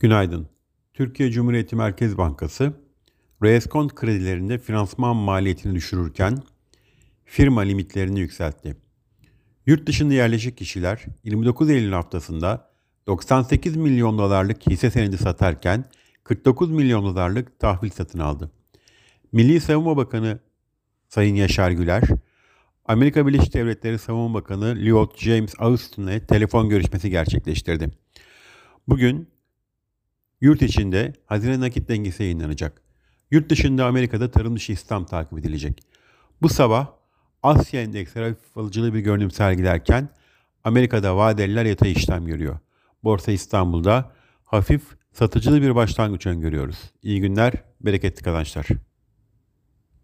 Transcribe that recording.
Günaydın. Türkiye Cumhuriyeti Merkez Bankası, reskont kredilerinde finansman maliyetini düşürürken firma limitlerini yükseltti. Yurt dışında yerleşik kişiler 29 Eylül haftasında 98 milyon dolarlık hisse senedi satarken 49 milyon dolarlık tahvil satın aldı. Milli Savunma Bakanı Sayın Yaşar Güler, Amerika Birleşik Devletleri Savunma Bakanı Lloyd James Austin'le telefon görüşmesi gerçekleştirdi. Bugün Yurt içinde hazine nakit dengesi yayınlanacak. Yurt dışında Amerika'da tarım dışı istihdam takip edilecek. Bu sabah Asya endeksleri hafif alıcılı bir görünüm sergilerken Amerika'da vadeliler yatay işlem görüyor. Borsa İstanbul'da hafif satıcılı bir başlangıç öngörüyoruz. İyi günler, bereketli kazançlar.